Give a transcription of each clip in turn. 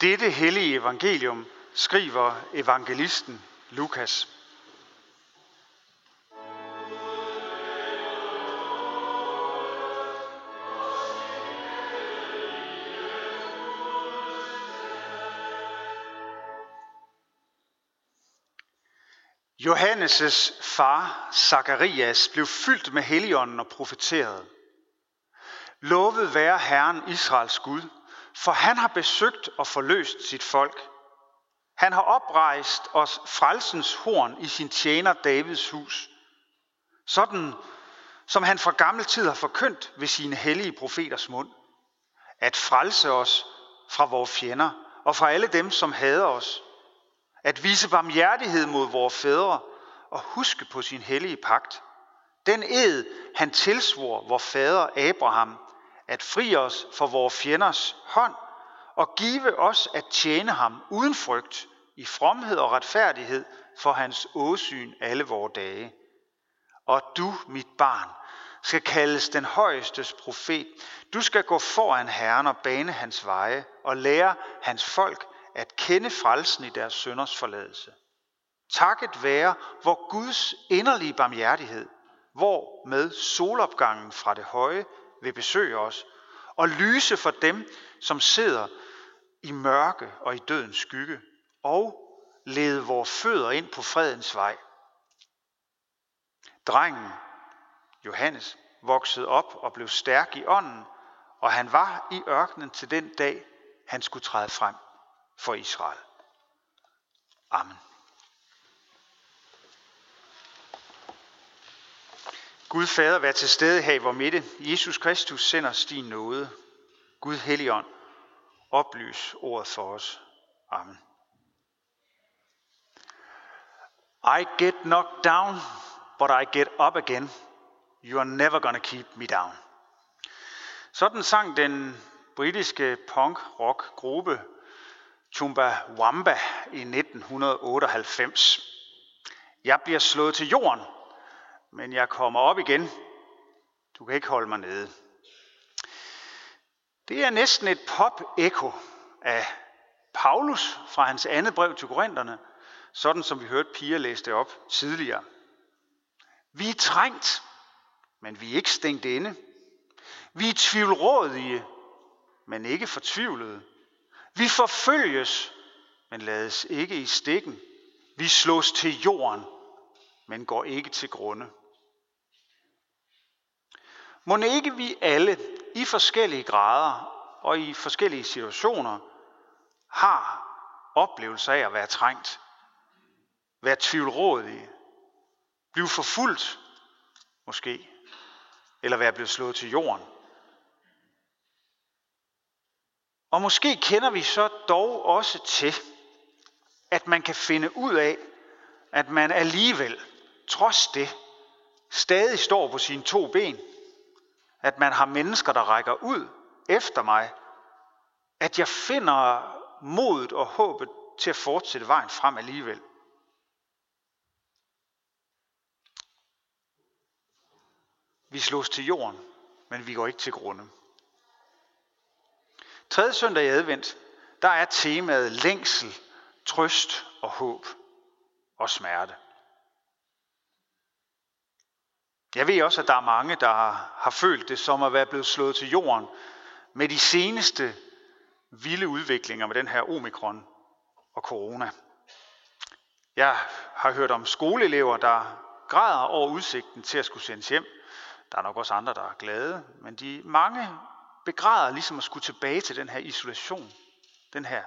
Dette hellige evangelium skriver evangelisten Lukas. Johannes' far, Zakarias, blev fyldt med heligånden og profeterede. Lovet være Herren Israels Gud, for han har besøgt og forløst sit folk. Han har oprejst os frelsens horn i sin tjener Davids hus, sådan som han fra gammel tid har forkyndt ved sine hellige profeters mund, at frelse os fra vores fjender og fra alle dem, som hader os, at vise barmhjertighed mod vores fædre og huske på sin hellige pagt. Den ed, han tilsvor vor fader Abraham, at fri os for vores fjenders hånd og give os at tjene ham uden frygt i fromhed og retfærdighed for hans åsyn alle vore dage. Og du, mit barn, skal kaldes den højestes profet. Du skal gå foran Herren og bane hans veje og lære hans folk at kende frelsen i deres sønders forladelse. Takket være vor Guds inderlige barmhjertighed, hvor med solopgangen fra det høje vil besøge os, og lyse for dem, som sidder i mørke og i dødens skygge, og lede vores fødder ind på fredens vej. Drengen, Johannes, voksede op og blev stærk i ånden, og han var i ørkenen til den dag, han skulle træde frem for Israel. Amen. Gud Fader, vær til stede her i vor midte. Jesus Kristus sender os din nåde. Gud Helligånd, oplys ordet for os. Amen. I get knocked down, but I get up again. You are never gonna keep me down. Sådan sang den britiske punk-rock gruppe Chumbawamba i 1998. Jeg bliver slået til jorden, men jeg kommer op igen. Du kan ikke holde mig nede. Det er næsten et pop-ekko af Paulus fra hans andet brev til Korintherne, sådan som vi hørte Pia læse det op tidligere. Vi er trængt, men vi er ikke stængt inde. Vi er tvivlrådige, men ikke fortvivlede. Vi forfølges, men lades ikke i stikken. Vi slås til jorden, men går ikke til grunde. Må ikke vi alle i forskellige grader og i forskellige situationer har oplevelser af at være trængt, være tvivlrådige, blive forfulgt måske, eller være blevet slået til jorden. Og måske kender vi så dog også til, at man kan finde ud af, at man alligevel, trods det, stadig står på sine to ben. At man har mennesker, der rækker ud efter mig. At jeg finder modet og håbet til at fortsætte vejen frem alligevel. Vi slås til jorden, men vi går ikke til grunde. Tredje søndag i advent, der er temaet længsel, trøst og håb og smerte. Jeg ved også, at der er mange, der har følt det som at være blevet slået til jorden med de seneste vilde udviklinger med den her omikron og corona. Jeg har hørt om skoleelever, der græder over udsigten til at skulle sendes hjem. Der er nok også andre, der er glade, men de mange begræder ligesom at skulle tilbage til den her isolation, den her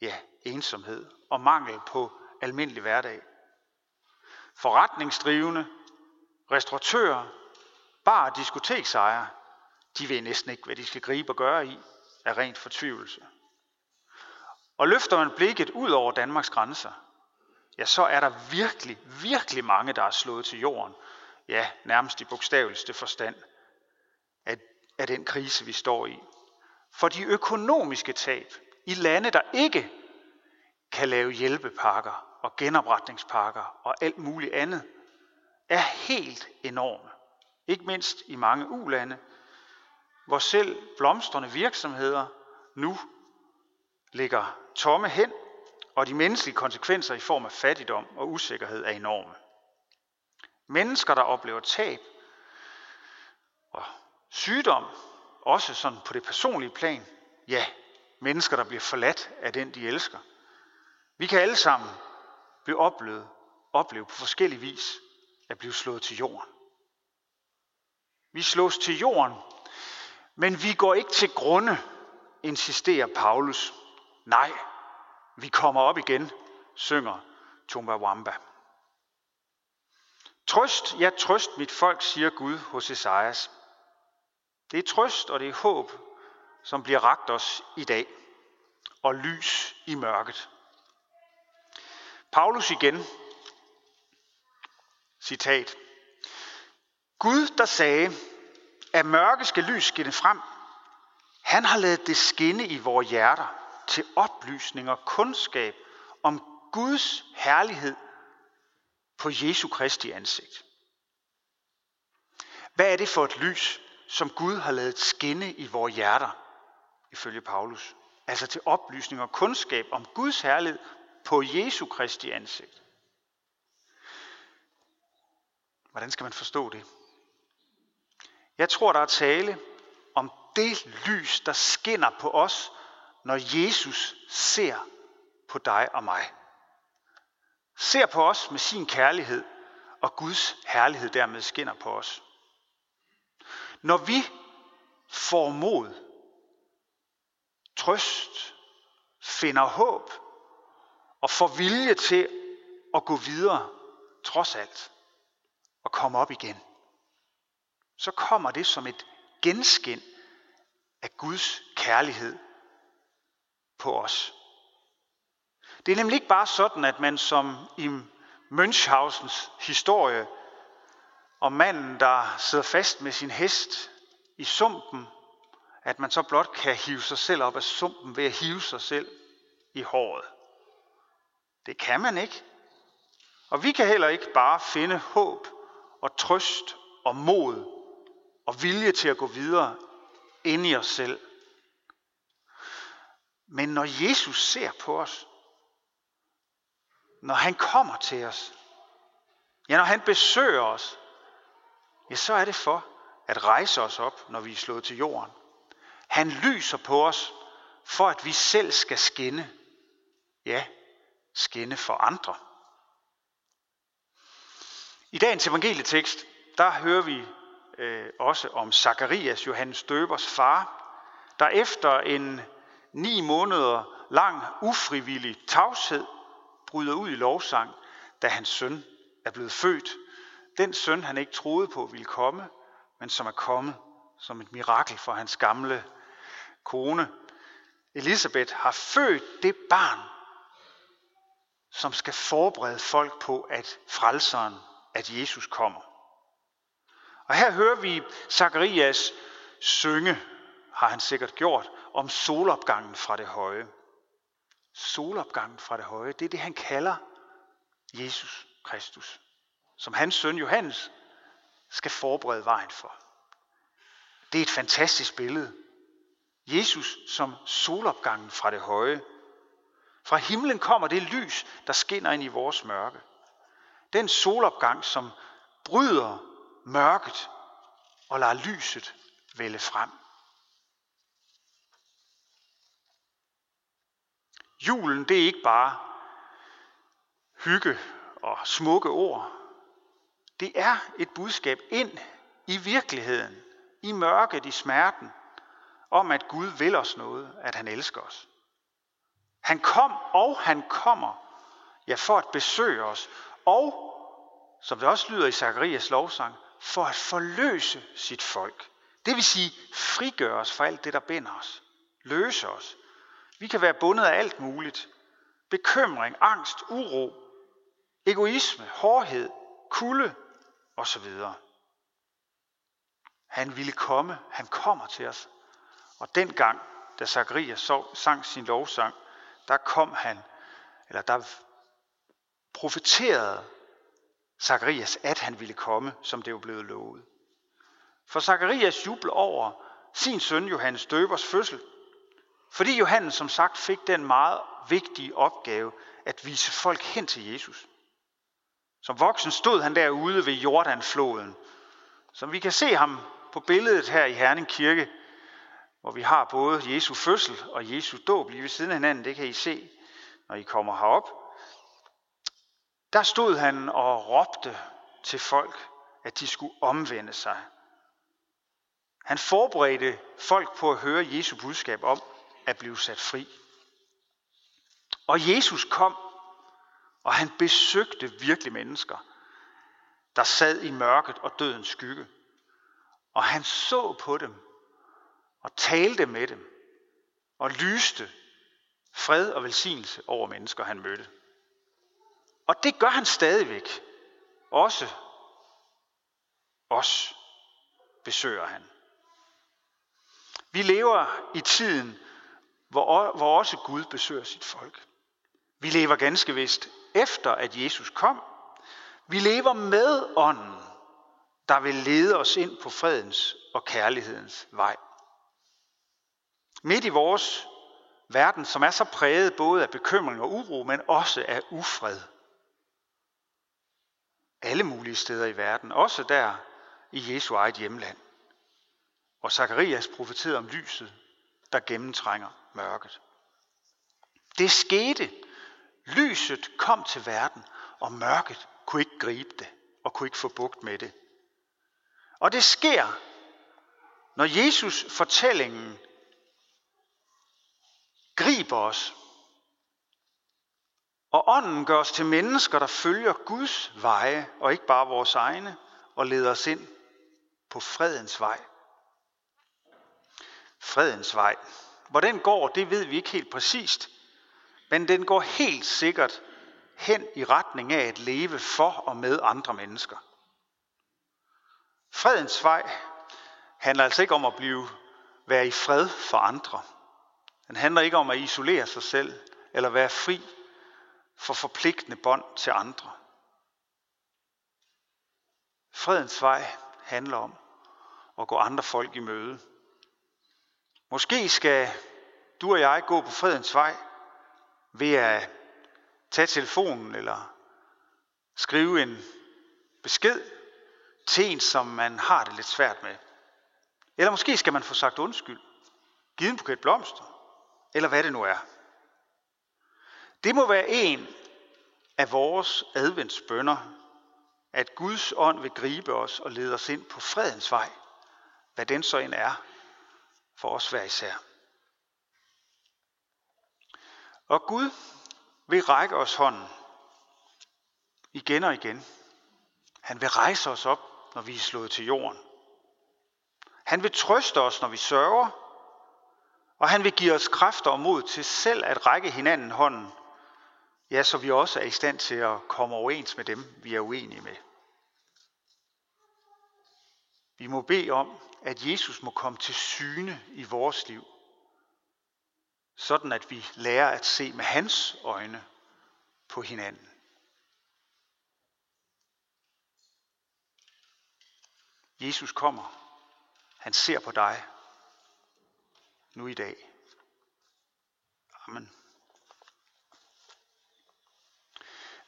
ja, ensomhed og mangel på almindelig hverdag. Forretningsdrivende, restauratører, bar og diskoteksejere, de ved næsten ikke, hvad de skal gribe og gøre i af rent fortvivlelse. Og løfter man blikket ud over Danmarks grænser, ja, så er der virkelig, virkelig mange, der er slået til jorden, ja, nærmest i bogstaveligste forstand, af, af den krise, vi står i. For de økonomiske tab i lande, der ikke kan lave hjælpepakker og genopretningspakker og alt muligt andet, er helt enorme. Ikke mindst i mange ulande, hvor selv blomstrende virksomheder nu ligger tomme hen, og de menneskelige konsekvenser i form af fattigdom og usikkerhed er enorme. Mennesker, der oplever tab og sygdom, også sådan på det personlige plan, ja, mennesker, der bliver forladt af den, de elsker. Vi kan alle sammen blive oplevet, opleve på forskellige vis at blive slået til jorden. Vi slås til jorden, men vi går ikke til grunde, insisterer Paulus. Nej, vi kommer op igen, synger Tumba Wamba. Trøst, ja trøst mit folk, siger Gud hos Esajas. Det er trøst og det er håb, som bliver ragt os i dag, og lys i mørket. Paulus igen, citat. Gud, der sagde, at mørke skal lys skinne frem, han har lavet det skinne i vores hjerter til oplysning og kundskab om Guds herlighed på Jesu Kristi ansigt. Hvad er det for et lys, som Gud har lavet skinne i vores hjerter, ifølge Paulus? Altså til oplysning og kundskab om Guds herlighed på Jesu Kristi ansigt. Hvordan skal man forstå det? Jeg tror, der er tale om det lys, der skinner på os, når Jesus ser på dig og mig. Ser på os med sin kærlighed, og Guds herlighed dermed skinner på os. Når vi får mod, trøst, finder håb og får vilje til at gå videre, trods alt, og komme op igen, så kommer det som et genskin af Guds kærlighed på os. Det er nemlig ikke bare sådan, at man som i Münchhausens historie om manden, der sidder fast med sin hest i sumpen, at man så blot kan hive sig selv op af sumpen ved at hive sig selv i håret. Det kan man ikke. Og vi kan heller ikke bare finde håb og trøst og mod og vilje til at gå videre ind i os selv. Men når Jesus ser på os, når han kommer til os, ja, når han besøger os, ja, så er det for at rejse os op, når vi er slået til jorden. Han lyser på os, for at vi selv skal skinne. Ja, skinne for andre. I dagens evangelietekst, der hører vi øh, også om Zakarias, Johannes Døbers far, der efter en ni måneder lang ufrivillig tavshed bryder ud i lovsang, da hans søn er blevet født. Den søn, han ikke troede på ville komme, men som er kommet som et mirakel for hans gamle kone. Elisabeth har født det barn, som skal forberede folk på, at frelseren, at Jesus kommer. Og her hører vi Zakarias synge, har han sikkert gjort, om solopgangen fra det høje. Solopgangen fra det høje, det er det, han kalder Jesus Kristus, som hans søn Johannes skal forberede vejen for. Det er et fantastisk billede. Jesus som solopgangen fra det høje. Fra himlen kommer det lys, der skinner ind i vores mørke. Den solopgang, som bryder mørket og lader lyset vælge frem. Julen, det er ikke bare hygge og smukke ord. Det er et budskab ind i virkeligheden, i mørket, i smerten, om at Gud vil os noget, at han elsker os. Han kom, og han kommer, ja, for at besøge os, og, som det også lyder i Zakarias lovsang, for at forløse sit folk. Det vil sige frigøre os fra alt det, der binder os. Løse os. Vi kan være bundet af alt muligt. Bekymring, angst, uro, egoisme, hårdhed, kulde osv. Han ville komme, han kommer til os. Og dengang, da Zakarias sang sin lovsang, der kom han, eller der profeterede Zakarias, at han ville komme, som det var blevet lovet. For Zakarias jubler over sin søn Johannes Døbers fødsel, Fordi Johannes som sagt fik den meget vigtige opgave at vise folk hen til Jesus. Som voksen stod han derude ved Jordanfloden, som vi kan se ham på billedet her i Herning Kirke, hvor vi har både Jesu fødsel og Jesu dåb lige ved siden af hinanden. Det kan I se, når I kommer herop. Der stod han og råbte til folk, at de skulle omvende sig. Han forberedte folk på at høre Jesu budskab om at blive sat fri. Og Jesus kom, og han besøgte virkelig mennesker, der sad i mørket og dødens skygge. Og han så på dem og talte med dem og lyste fred og velsignelse over mennesker, han mødte. Og det gør han stadigvæk. Også os besøger han. Vi lever i tiden, hvor, hvor også Gud besøger sit folk. Vi lever ganske vist efter, at Jesus kom. Vi lever med ånden, der vil lede os ind på fredens og kærlighedens vej. Midt i vores verden, som er så præget både af bekymring og uro, men også af ufred. Alle mulige steder i verden, også der i Jesu eget hjemland. Og Zakarias profeterede om lyset, der gennemtrænger mørket. Det skete. Lyset kom til verden, og mørket kunne ikke gribe det og kunne ikke få bugt med det. Og det sker, når Jesus fortællingen griber os, og ånden gør os til mennesker, der følger Guds veje, og ikke bare vores egne, og leder os ind på fredens vej. Fredens vej. Hvor den går, det ved vi ikke helt præcist, men den går helt sikkert hen i retning af at leve for og med andre mennesker. Fredens vej handler altså ikke om at blive være i fred for andre. Den handler ikke om at isolere sig selv eller være fri for forpligtende bånd til andre. Fredens vej handler om at gå andre folk i møde. Måske skal du og jeg gå på fredens vej ved at tage telefonen eller skrive en besked til en, som man har det lidt svært med. Eller måske skal man få sagt undskyld, givet en buket blomster, eller hvad det nu er. Det må være en af vores adventsbønder, at Guds ånd vil gribe os og lede os ind på fredens vej, hvad den så end er for os hver især. Og Gud vil række os hånden igen og igen. Han vil rejse os op, når vi er slået til jorden. Han vil trøste os, når vi sørger, og han vil give os kræfter og mod til selv at række hinanden hånden, ja, så vi også er i stand til at komme overens med dem, vi er uenige med. Vi må bede om, at Jesus må komme til syne i vores liv, sådan at vi lærer at se med hans øjne på hinanden. Jesus kommer. Han ser på dig nu i dag. Amen.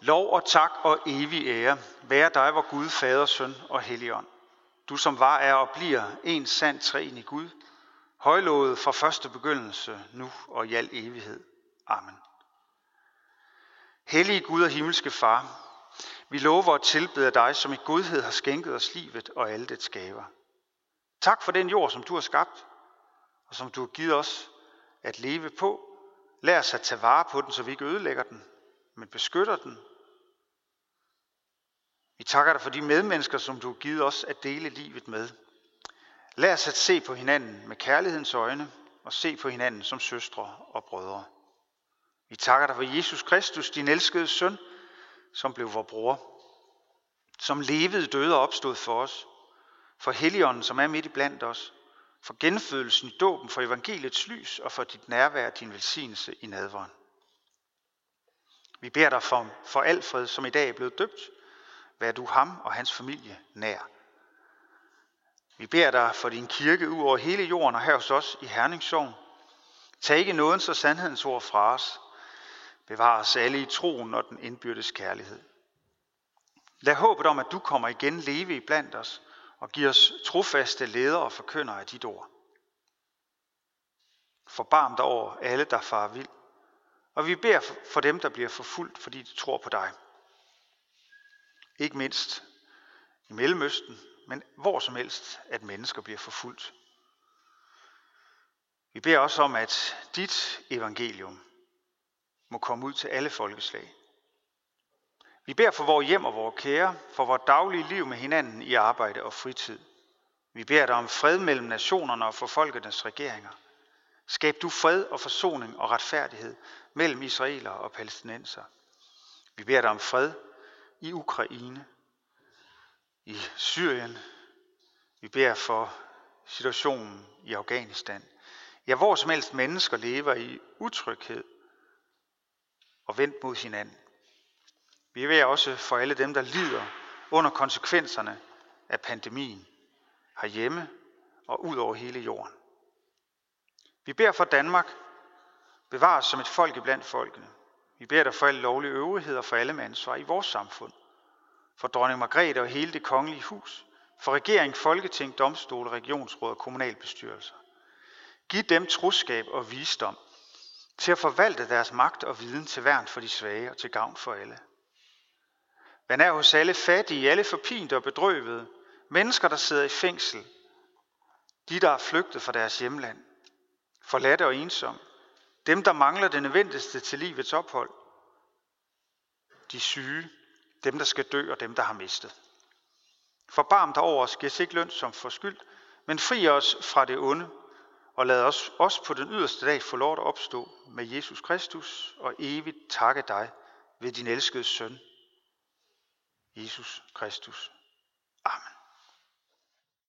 Lov og tak og evig ære være dig, hvor Gud, Fader, Søn og Helligånd. Du som var, er og bliver en sand træen i Gud, højlovet fra første begyndelse, nu og i al evighed. Amen. Hellige Gud og himmelske Far, vi lover at tilbede dig, som i godhed har skænket os livet og alle dets gaver. Tak for den jord, som du har skabt, og som du har givet os at leve på. Lær os at tage vare på den, så vi ikke ødelægger den, men beskytter den. Vi takker dig for de medmennesker, som du har givet os at dele livet med. Lær os at se på hinanden med kærlighedens øjne og se på hinanden som søstre og brødre. Vi takker dig for Jesus Kristus, din elskede søn, som blev vor bror, som levede, døde og opstod for os, for Helligånden, som er midt i blandt os, for genfødelsen i dåben, for evangeliets lys og for dit nærvær og din velsignelse i nadveren. Vi beder dig for, for Alfred, som i dag er blevet døbt. Vær du ham og hans familie nær. Vi beder dig for din kirke ud over hele jorden og her hos os i Herningssogn. Tag ikke nådens og sandhedens ord fra os. Bevar os alle i troen og den indbyrdes kærlighed. Lad håbet om, at du kommer igen leve i blandt os og giver os trofaste ledere og forkyndere af dit ord. Forbarm dig over alle, der far vild, og vi beder for dem, der bliver forfulgt, fordi de tror på dig. Ikke mindst i Mellemøsten, men hvor som helst, at mennesker bliver forfulgt. Vi beder også om, at dit evangelium må komme ud til alle folkeslag. Vi beder for vores hjem og vores kære, for vores daglige liv med hinanden i arbejde og fritid. Vi beder dig om fred mellem nationerne og for folkenes regeringer. Skab du fred og forsoning og retfærdighed mellem israeler og palæstinenser. Vi beder dig om fred i Ukraine, i Syrien. Vi beder for situationen i Afghanistan. Ja, hvor som helst mennesker lever i utryghed og vendt mod hinanden. Vi beder også for alle dem, der lider under konsekvenserne af pandemien herhjemme og ud over hele jorden. Vi beder for Danmark, bevares som et folk blandt folkene. Vi beder dig for alle lovlige øvrigheder for alle med ansvar i vores samfund. For dronning Margrethe og hele det kongelige hus. For regering, folketing, domstole, regionsråd og kommunalbestyrelser. Giv dem troskab og visdom til at forvalte deres magt og viden til værn for de svage og til gavn for alle. Vand er hos alle fattige, alle forpinte og bedrøvede, mennesker, der sidder i fængsel, de, der er flygtet fra deres hjemland, forladte og ensomme dem, der mangler det nødvendigste til livets ophold, de syge, dem, der skal dø og dem, der har mistet. Forbarm dig over os, giv os ikke løn som forskyldt, men fri os fra det onde, og lad os også på den yderste dag få lov at opstå med Jesus Kristus og evigt takke dig ved din elskede søn, Jesus Kristus. Amen.